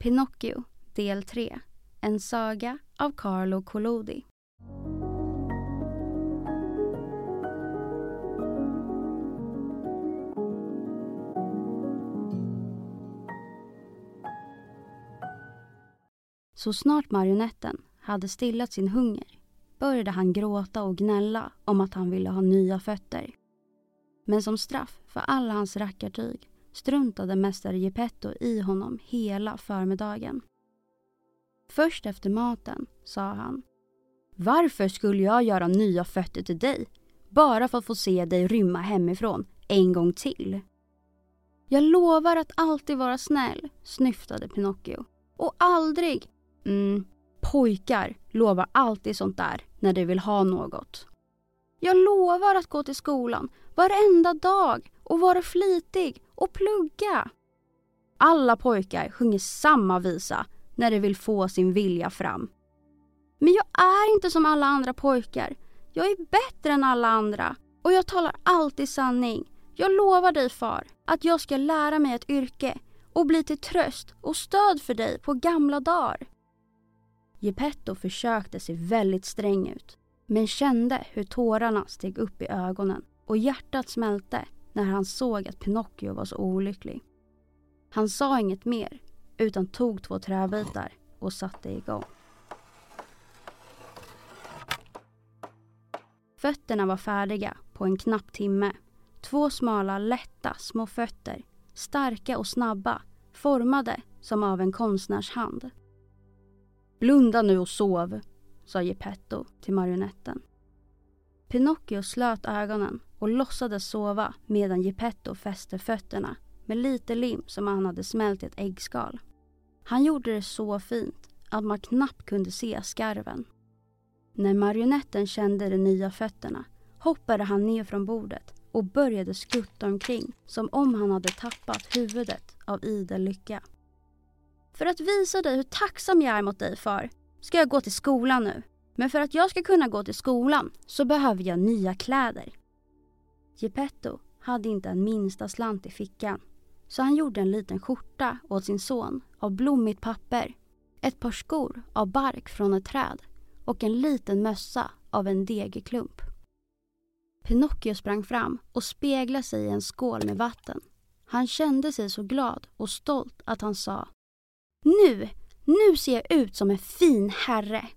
Pinocchio, del 3. En saga av Carlo Collodi. Så snart marionetten hade stillat sin hunger började han gråta och gnälla om att han ville ha nya fötter. Men som straff för alla hans rackartyg struntade mästare Geppetto i honom hela förmiddagen. Först efter maten sa han Varför skulle jag göra nya fötter till dig? Bara för att få se dig rymma hemifrån en gång till. Jag lovar att alltid vara snäll, snyftade Pinocchio. Och aldrig... Mm, pojkar lovar alltid sånt där när de vill ha något. Jag lovar att gå till skolan varenda dag och vara flitig och plugga. Alla pojkar sjunger samma visa när de vill få sin vilja fram. Men jag är inte som alla andra pojkar. Jag är bättre än alla andra och jag talar alltid sanning. Jag lovar dig far att jag ska lära mig ett yrke och bli till tröst och stöd för dig på gamla dagar. Geppetto försökte se väldigt sträng ut men kände hur tårarna steg upp i ögonen och hjärtat smälte när han såg att Pinocchio var så olycklig. Han sa inget mer utan tog två träbitar och satte igång. Fötterna var färdiga på en knapp timme. Två smala, lätta små fötter, starka och snabba, formade som av en konstnärs hand. Blunda nu och sov, sa Geppetto till marionetten. Pinocchio slöt ögonen och låtsades sova medan Geppetto fäste fötterna med lite lim som han hade smält i ett äggskal. Han gjorde det så fint att man knappt kunde se skarven. När marionetten kände de nya fötterna hoppade han ner från bordet och började skutta omkring som om han hade tappat huvudet av idel lycka. För att visa dig hur tacksam jag är mot dig far ska jag gå till skolan nu. Men för att jag ska kunna gå till skolan så behöver jag nya kläder. Geppetto hade inte en minsta slant i fickan så han gjorde en liten skjorta åt sin son av blommigt papper, ett par skor av bark från ett träd och en liten mössa av en degerklump. Pinocchio sprang fram och speglade sig i en skål med vatten. Han kände sig så glad och stolt att han sa Nu, nu ser jag ut som en fin herre.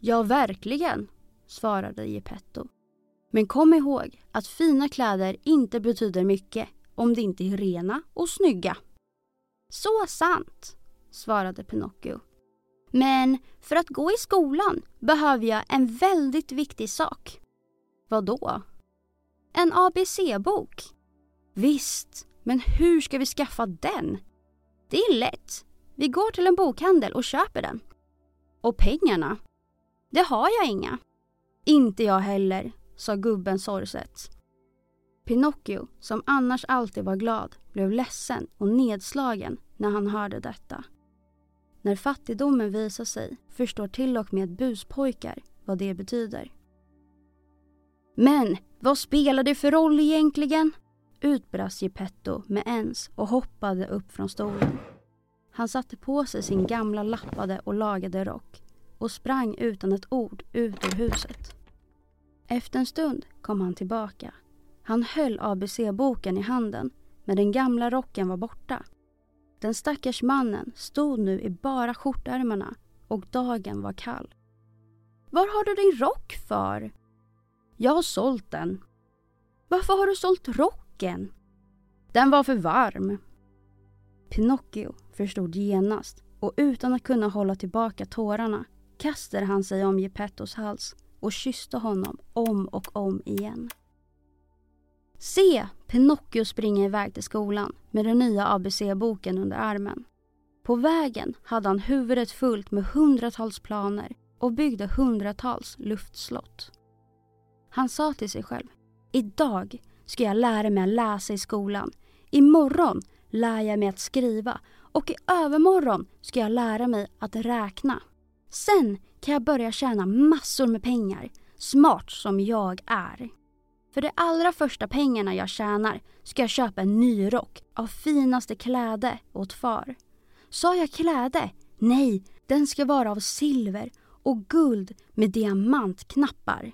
Ja, verkligen, svarade Geppetto. Men kom ihåg att fina kläder inte betyder mycket om de inte är rena och snygga. Så sant, svarade Pinocchio. Men för att gå i skolan behöver jag en väldigt viktig sak. Vad då? En ABC-bok. Visst, men hur ska vi skaffa den? Det är lätt. Vi går till en bokhandel och köper den. Och pengarna? Det har jag inga. Inte jag heller, sa gubben sorgset. Pinocchio, som annars alltid var glad, blev ledsen och nedslagen när han hörde detta. När fattigdomen visar sig förstår till och med buspojkar vad det betyder. Men vad spelar det för roll egentligen? Utbrast Geppetto med ens och hoppade upp från stolen. Han satte på sig sin gamla lappade och lagade rock och sprang utan ett ord ut ur huset. Efter en stund kom han tillbaka. Han höll ABC-boken i handen men den gamla rocken var borta. Den stackars mannen stod nu i bara skjortärmarna och dagen var kall. Var har du din rock för? Jag har sålt den. Varför har du sålt rocken? Den var för varm. Pinocchio förstod genast och utan att kunna hålla tillbaka tårarna kastade han sig om Geppettos hals och kysste honom om och om igen. Se! Pinocchio springer iväg till skolan med den nya ABC-boken under armen. På vägen hade han huvudet fullt med hundratals planer och byggde hundratals luftslott. Han sa till sig själv. Idag ska jag lära mig att läsa i skolan. Imorgon lär jag mig att skriva och i övermorgon ska jag lära mig att räkna. Sen kan jag börja tjäna massor med pengar, smart som jag är. För de allra första pengarna jag tjänar ska jag köpa en ny rock av finaste kläde åt far. Sa jag kläde? Nej, den ska vara av silver och guld med diamantknappar.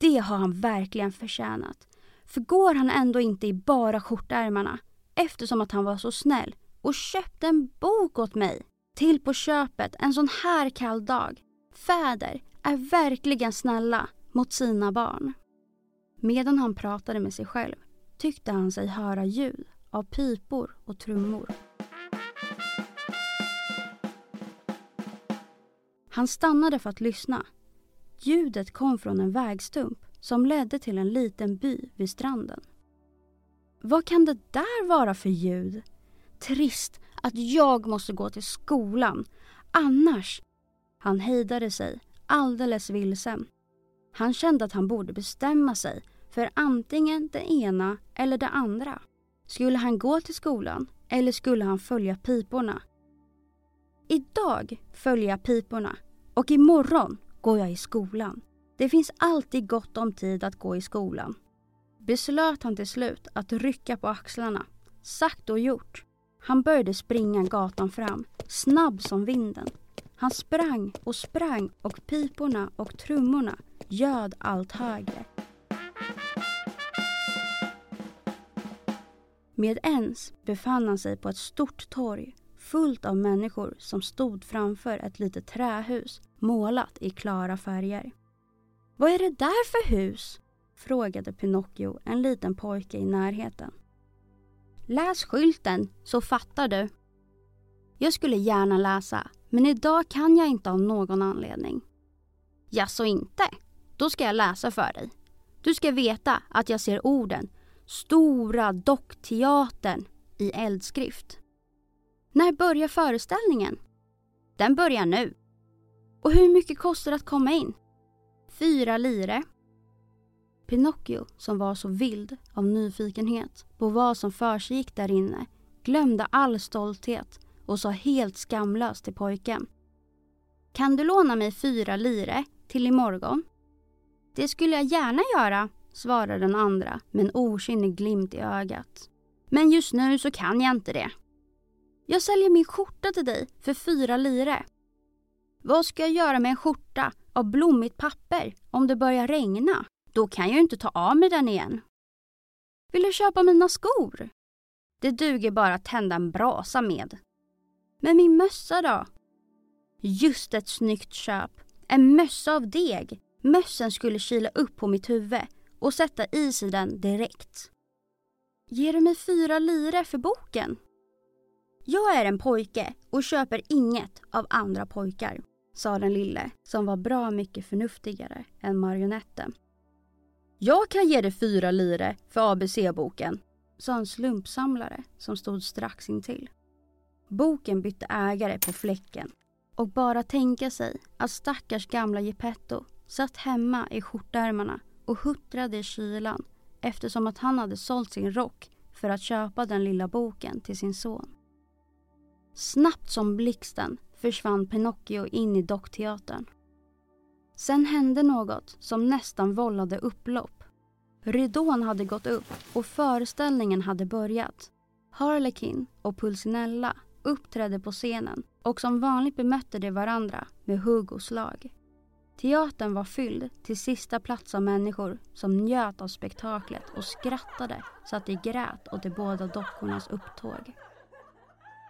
Det har han verkligen förtjänat. För går han ändå inte i bara skjortärmarna eftersom att han var så snäll och köpte en bok åt mig. Till på köpet en sån här kall dag. Fäder är verkligen snälla mot sina barn. Medan han pratade med sig själv tyckte han sig höra ljud av pipor och trummor. Han stannade för att lyssna. Ljudet kom från en vägstump som ledde till en liten by vid stranden. Vad kan det där vara för ljud? Trist att jag måste gå till skolan. Annars... Han hejdade sig, alldeles vilsen. Han kände att han borde bestämma sig för antingen det ena eller det andra. Skulle han gå till skolan eller skulle han följa piporna? Idag följer jag piporna och imorgon går jag i skolan. Det finns alltid gott om tid att gå i skolan. Beslöt han till slut att rycka på axlarna. Sagt och gjort. Han började springa gatan fram, snabb som vinden. Han sprang och sprang och piporna och trummorna göd allt högre. Med ens befann han sig på ett stort torg fullt av människor som stod framför ett litet trähus målat i klara färger. Vad är det där för hus? frågade Pinocchio en liten pojke i närheten. Läs skylten så fattar du. Jag skulle gärna läsa, men idag kan jag inte av någon anledning. Ja, så inte? Då ska jag läsa för dig. Du ska veta att jag ser orden Stora dockteatern i eldskrift. När börjar föreställningen? Den börjar nu. Och hur mycket kostar det att komma in? Fyra lire. Pinocchio, som var så vild av nyfikenhet på vad som försiggick där inne, glömde all stolthet och sa helt skamlöst till pojken. Kan du låna mig fyra lire till imorgon? Det skulle jag gärna göra, svarade den andra med en okynnig glimt i ögat. Men just nu så kan jag inte det. Jag säljer min skjorta till dig för fyra lire. Vad ska jag göra med en skjorta av blommigt papper om det börjar regna? Då kan jag ju inte ta av mig den igen. Vill du köpa mina skor? Det duger bara att tända en brasa med. Men min mössa då? Just ett snyggt köp. En mössa av deg. Mössen skulle kila upp på mitt huvud och sätta is i den direkt. Ger du mig fyra lire för boken? Jag är en pojke och köper inget av andra pojkar, sa den lille som var bra mycket förnuftigare än marionetten. Jag kan ge dig fyra lire för ABC-boken, sa en slumpsamlare som stod strax intill. Boken bytte ägare på fläcken och bara tänka sig att stackars gamla Geppetto satt hemma i skjortärmarna och huttrade i kylan eftersom att han hade sålt sin rock för att köpa den lilla boken till sin son. Snabbt som blixten försvann Pinocchio in i dockteatern. Sen hände något som nästan vållade upplopp. Ridån hade gått upp och föreställningen hade börjat. Harlekin och Pulcinella uppträdde på scenen och som vanligt bemötte de varandra med hugg och slag. Teatern var fylld till sista plats av människor som njöt av spektaklet och skrattade så att de grät åt de båda dockornas upptåg.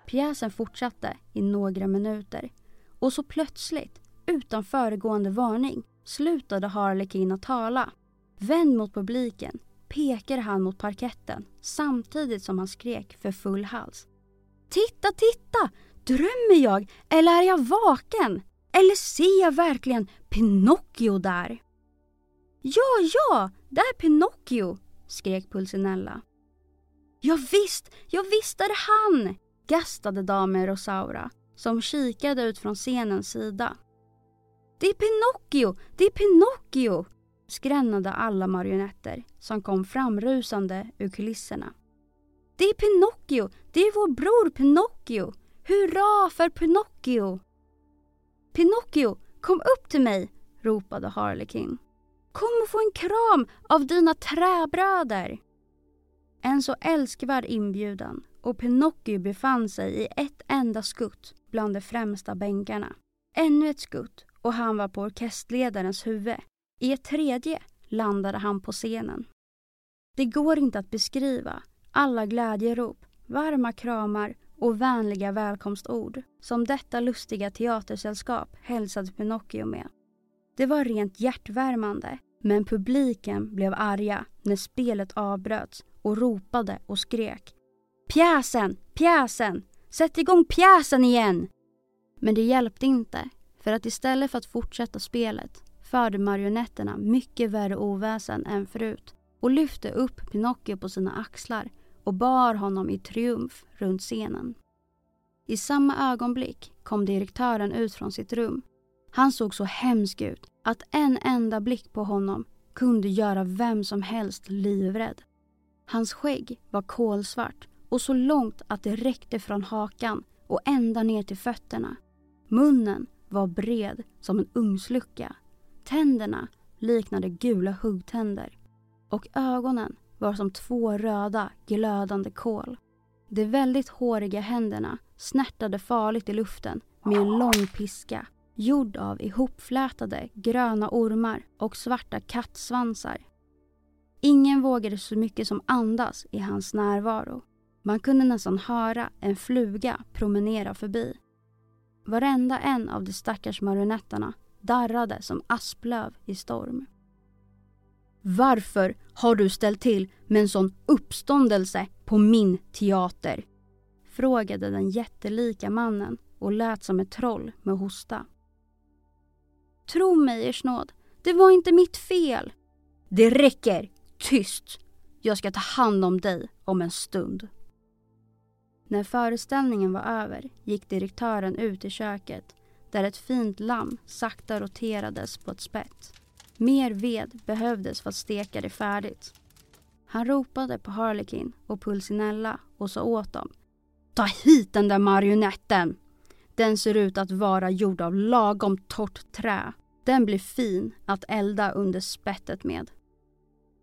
Pjäsen fortsatte i några minuter och så plötsligt, utan föregående varning, slutade Harlekin att tala. Vänd mot publiken pekade han mot parketten samtidigt som han skrek för full hals. Titta, titta! Drömmer jag eller är jag vaken? Eller ser jag verkligen Pinocchio där? Ja, ja, där är Pinocchio, skrek Pulcinella. Ja visst, ja visst är det han, gastade damen Rosaura som kikade ut från scenens sida. Det är Pinocchio, det är Pinocchio, skrännade alla marionetter som kom framrusande ur kulisserna. Det är Pinocchio, det är vår bror Pinocchio. Hurra för Pinocchio! Pinocchio, kom upp till mig, ropade Harlekin. Kom och få en kram av dina träbröder. En så älskvärd inbjudan och Pinocchio befann sig i ett enda skutt bland de främsta bänkarna. Ännu ett skutt och han var på orkesterledarens huvud. I ett tredje landade han på scenen. Det går inte att beskriva alla glädjerop, varma kramar och vänliga välkomstord som detta lustiga teatersällskap hälsade Pinocchio med. Det var rent hjärtvärmande, men publiken blev arga när spelet avbröts och ropade och skrek. Pjäsen! Pjäsen! Sätt igång pjäsen igen! Men det hjälpte inte, för att istället för att fortsätta spelet förde marionetterna mycket värre oväsen än förut och lyfte upp Pinocchio på sina axlar och bar honom i triumf runt scenen. I samma ögonblick kom direktören ut från sitt rum. Han såg så hemsk ut att en enda blick på honom kunde göra vem som helst livrädd. Hans skägg var kolsvart och så långt att det räckte från hakan och ända ner till fötterna. Munnen var bred som en ugnslucka. Tänderna liknade gula huggtänder och ögonen var som två röda glödande kol. De väldigt håriga händerna snärtade farligt i luften med en lång piska gjord av ihopflätade gröna ormar och svarta kattsvansar. Ingen vågade så mycket som andas i hans närvaro. Man kunde nästan höra en fluga promenera förbi. Varenda en av de stackars marionetterna darrade som asplöv i storm. Varför har du ställt till med en sån uppståndelse på min teater? Frågade den jättelika mannen och lät som ett troll med hosta. Tro mig, ersnåd, det var inte mitt fel. Det räcker! Tyst! Jag ska ta hand om dig om en stund. När föreställningen var över gick direktören ut i köket där ett fint lamm sakta roterades på ett spett. Mer ved behövdes för att steka det färdigt. Han ropade på Harlekin och Pulcinella och sa åt dem. Ta hit den där marionetten! Den ser ut att vara gjord av lagom torrt trä. Den blir fin att elda under spettet med.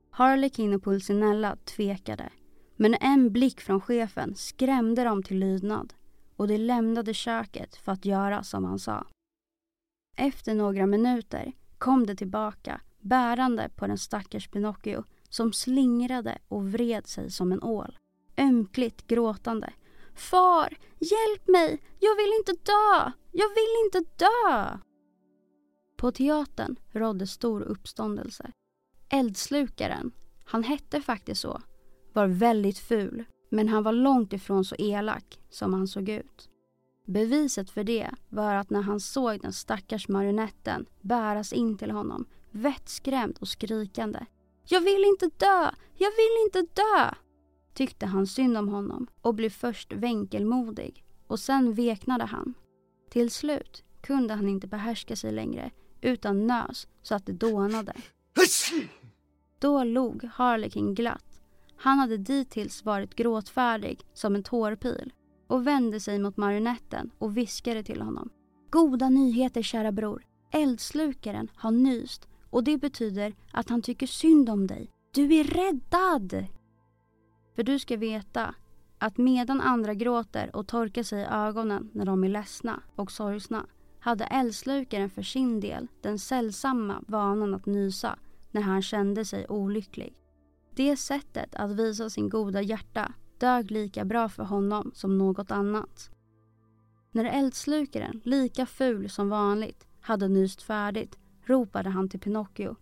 Harlekin och Pulcinella tvekade. Men en blick från chefen skrämde dem till lydnad och de lämnade köket för att göra som han sa. Efter några minuter kom det tillbaka bärande på den stackars Pinocchio som slingrade och vred sig som en ål. Ömkligt gråtande. Far, hjälp mig! Jag vill inte dö! Jag vill inte dö! På teatern rådde stor uppståndelse. Eldslukaren, han hette faktiskt så, var väldigt ful men han var långt ifrån så elak som han såg ut. Beviset för det var att när han såg den stackars marionetten bäras in till honom, vettskrämd och skrikande. Jag vill inte dö! Jag vill inte dö! Tyckte han synd om honom och blev först vänkelmodig och sen veknade han. Till slut kunde han inte behärska sig längre utan nös så att det dånade. Då log Harlekin glatt. Han hade dittills varit gråtfärdig som en tårpil och vände sig mot marionetten och viskade till honom. Goda nyheter kära bror. Eldslukaren har nyst och det betyder att han tycker synd om dig. Du är räddad! För du ska veta att medan andra gråter och torkar sig i ögonen när de är ledsna och sorgsna hade eldslukaren för sin del den sällsamma vanan att nysa när han kände sig olycklig. Det sättet att visa sin goda hjärta dög lika bra för honom som något annat. När eldslukaren, lika ful som vanligt, hade nyst färdigt ropade han till Pinocchio.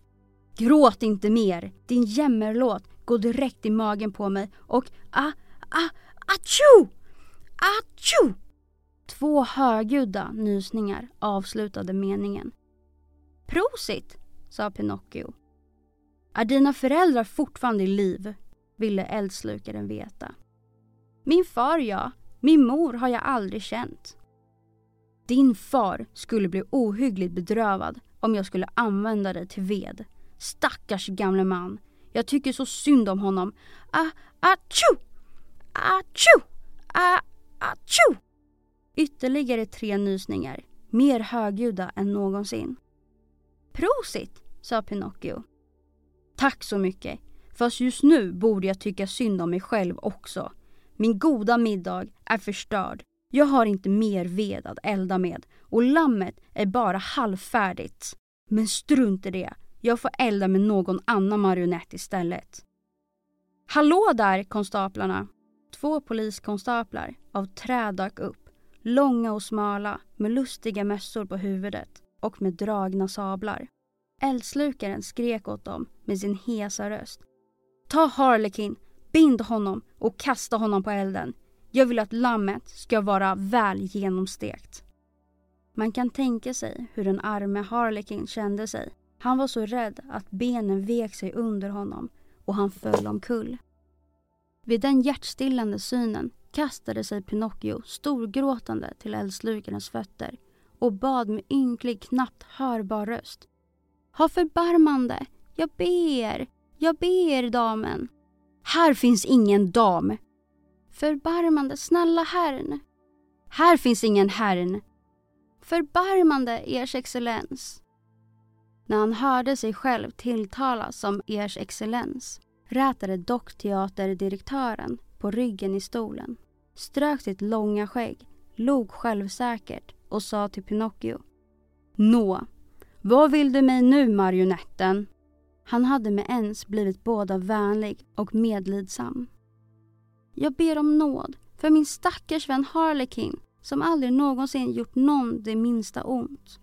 Gråt inte mer! Din jämmerlåt går direkt i magen på mig och ah, ah, atjo! Atjo! Två högljudda nysningar avslutade meningen. Prosit, sa Pinocchio. Är dina föräldrar fortfarande i liv? ville eldslukaren veta. Min far ja, min mor har jag aldrig känt. Din far skulle bli ohyggligt bedrövad om jag skulle använda dig till ved. Stackars gamle man. Jag tycker så synd om honom. Ah, atjo! Atjo! Ah, atjo! Ytterligare tre nysningar, mer högljudda än någonsin. Prosit, sa Pinocchio. Tack så mycket, fast just nu borde jag tycka synd om mig själv också. Min goda middag är förstörd. Jag har inte mer ved att elda med och lammet är bara halvfärdigt. Men strunt i det, jag får elda med någon annan marionett istället. Hallå där, konstaplarna! Två poliskonstaplar av trä dök upp, långa och smala med lustiga mössor på huvudet och med dragna sablar. Eldslukaren skrek åt dem med sin hesa röst. Ta Harlekin, bind honom och kasta honom på elden. Jag vill att lammet ska vara väl genomstekt. Man kan tänka sig hur den arme Harlekin kände sig. Han var så rädd att benen vek sig under honom och han föll omkull. Vid den hjärtstillande synen kastade sig Pinocchio storgråtande till eldslukarens fötter och bad med ynklig, knappt hörbar röst. Ha förbarmande! Jag ber! Jag ber, damen! Här finns ingen dam! Förbarmande, snälla herrn! Här finns ingen herrn! Förbarmande, ers excellens! När han hörde sig själv tilltalas som ers excellens rätade dockteaterdirektören på ryggen i stolen, strök sitt långa skägg, log självsäkert och sa till Pinocchio. Nå, vad vill du mig nu marionetten? Han hade med ens blivit båda vänlig och medlidsam. Jag ber om nåd för min stackars vän Harlekin som aldrig någonsin gjort någon det minsta ont.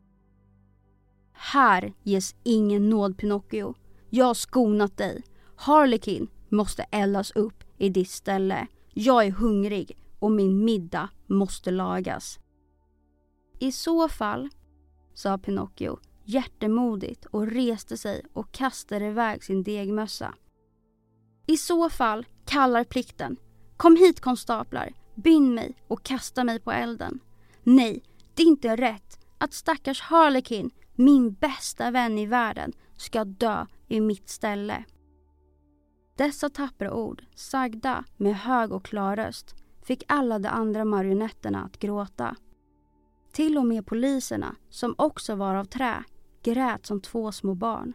Här ges ingen nåd Pinocchio. Jag har skonat dig. Harlekin måste eldas upp i ditt ställe. Jag är hungrig och min middag måste lagas. I så fall, sa Pinocchio hjärtemodigt och reste sig och kastade iväg sin degmössa. I så fall kallar plikten. Kom hit konstaplar, bind mig och kasta mig på elden. Nej, det är inte rätt att stackars Harlekin, min bästa vän i världen, ska dö i mitt ställe. Dessa tappra ord, sagda med hög och klar röst, fick alla de andra marionetterna att gråta. Till och med poliserna, som också var av trä, grät som två små barn.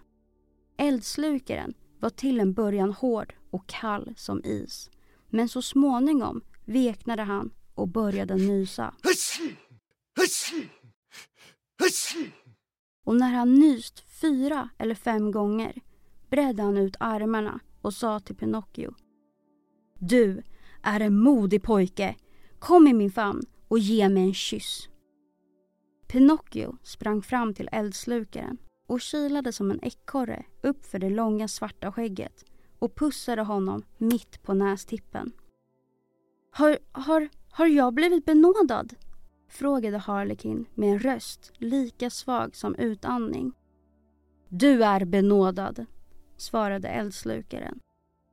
Eldslukaren var till en början hård och kall som is. Men så småningom veknade han och började nysa. Och när han nyst fyra eller fem gånger bredde han ut armarna och sa till Pinocchio. Du är en modig pojke. Kom i min famn och ge mig en kyss. Pinocchio sprang fram till eldslukaren och kilade som en ekorre upp för det långa svarta skägget och pussade honom mitt på nästippen. Har, har, har jag blivit benådad? frågade Harlekin med en röst lika svag som utandning. Du är benådad, svarade eldslukaren.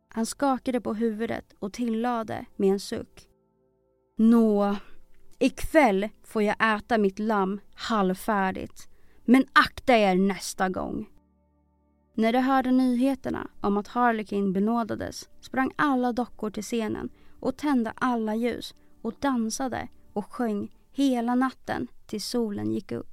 Han skakade på huvudet och tillade med en suck. Nå, ikväll får jag äta mitt lamm halvfärdigt. Men akta er nästa gång. När de hörde nyheterna om att Harlequin benådades sprang alla dockor till scenen och tände alla ljus och dansade och sjöng hela natten tills solen gick upp.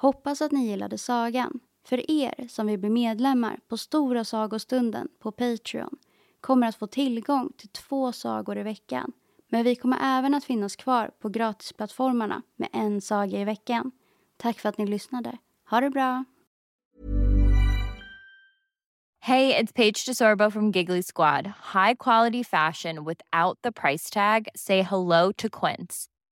Hoppas att ni gillade sagan. För er som vill bli medlemmar på Stora sagostunden på Patreon kommer att få tillgång till två sagor i veckan. Men vi kommer även att finnas kvar på gratisplattformarna med en saga i veckan. Tack för att ni lyssnade. Ha det bra! Hey, it's Paige DeSorbo from Giggly Squad. High quality fashion without the price tag. Say hello to Quince.